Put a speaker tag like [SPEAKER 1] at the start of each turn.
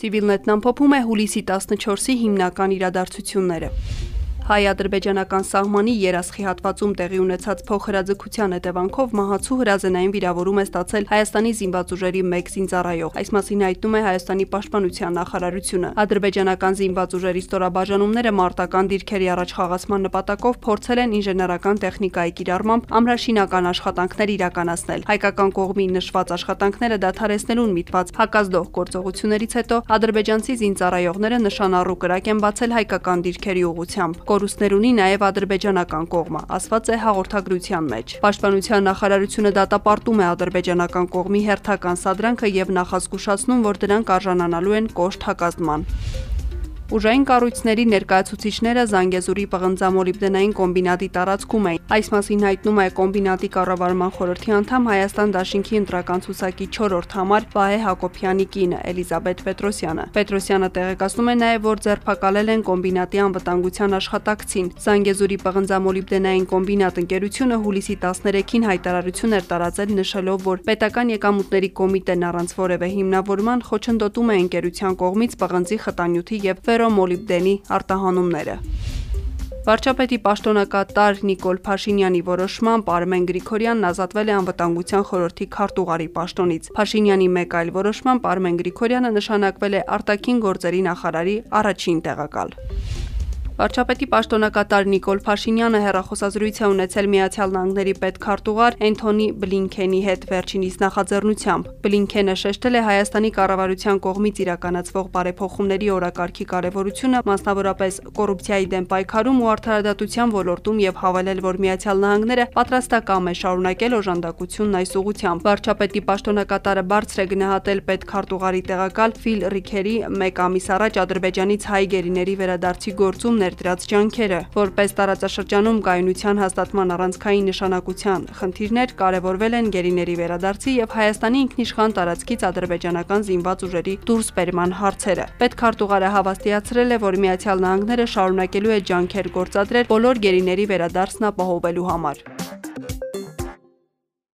[SPEAKER 1] Civilnet-ն ամփոփում է հուլիսի 14-ի հիմնական իրադարձությունները։ Հայ-ադրբեջանական սահմանի երասխի հատվածում տեղի ունեցած փոխհրաձգության հետևանքով մահացու հրազենային վիրավորում է ստացել Հայաստանի զինված ուժերի մեկ զինծառայող։ Այս մասին հայտնում է Հայաստանի պաշտպանության նախարարությունը։ Ադրբեջանական զինված ուժերի ստորաբաժանումները մարտական դիրքերի առաջխաղացման նպատակով փորձել են ինժեներական տեխնիկայի կիրառմամբ ամրաշինական աշխատանքներ իրականացնել։ Հայկական կողմի նշված աշխատանքները դադարեցնելուն միտված հակազդող գործողություններից հետո ադրբեջանցի զինծառայողները նշանառու կրակ են բացել հայկական դիրքերի ուղղությամբ կորուստներ ունի նաև ադրբեջանական կողմը, ասված է հաղորդագրության մեջ։ Պաշտպանության նախարարությունը դատապարտում է ադրբեջանական կողմի հերթական սադրանքը եւ նախազգուշացնում, որ դրանք արժանանալու են կոշտ հակազդման։ Ուժային կառույցների ներկայացուցիչները Զանգեզուրի պղնձամոլիբդենային կոմբինատի տարածքում էին։ Այս մասին հայտնում է կոմբինատի կառավարման խորհրդի անդամ Հայաստան Դաշինքի ընտրական ցուցակի 4-րդ համար Վահե Հակոբյանի կինը Էլիզաբետ Պետրոսյանը։ Պետրոսյանը տեղեկացնում է նաև, որ ձերբակալել են կոմբինատի անվտանգության աշխատակցին։ Զանգեզուրի պղնձամոլիբդենային կոմբինատ ընկերությունը հուլիսի 13-ին հայտարարություն էր տարածել նշելով, որ պետական եկամուտների կոմիտեն առանց որևէ հիմնավորման խոչընդոտում է ընկերության կողմից պղնձի խտանյութի եւ վեր ֆերոմոլիբդենի արտահանումները։ Վարչապետի պաշտոնակատար Նիկոլ Փաշինյանի որոշմամբ Արմեն Գրիգորյանն ազատվել է անվտանգության խորհրդի քարտուղարի պաշտոնից։ Փաշինյանի մեկ այլ որոշմամբ Արմեն Գրիգորյանը նշանակվել է արտաքին գործերի նախարարի առաջին տեղակալ։ Վարչապետի պաշտոնակատար Նիկոլ Փաշինյանը հերախոսազրույց է ունեցել Միացյալ Նահանգների պետքարտուղար Էնթոնի Բլինքենի հետ վերջինիս նախաձեռնությամբ։ Բլինքենը շեշտել է Հայաստանի կառավարության կողմից իրականացվող բարեփոխումների օրակարգի կարևորությունը, մասնավորապես կոռուպցիայի դեմ պայքարում ու արդարադատության ոլորտում եւ հավելել, որ Միացյալ Նահանգները պատրաստակամ է շարունակել օժանդակությունն այս ուղղությամբ։ Վարչապետի պաշտոնակատարը բարձր է գնահատել պետքարտուղարի տեղակալ Ֆիլ Ռիքերի մեկ ամիս առաջ Ադրբեջանից հայ գերիների վերադարձի գործում ներդրած ջանքերը, որպես տարածաշրջանում կայունության հաստատման առանցքային նշանակության խնդիրներ կարևորվել են գերիների վերադարձի եւ Հայաստանի ինքնիշխան տարածքից ադրբեջանական զինված ուժերի դուրսբերման հարցերը։ Պետքարտուղարը հավաստիացրել է, որ Միացյալ Նահանգները շարունակելու է ջանքեր գործադրել բոլոր գերիների վերադարձն ապահովելու համար։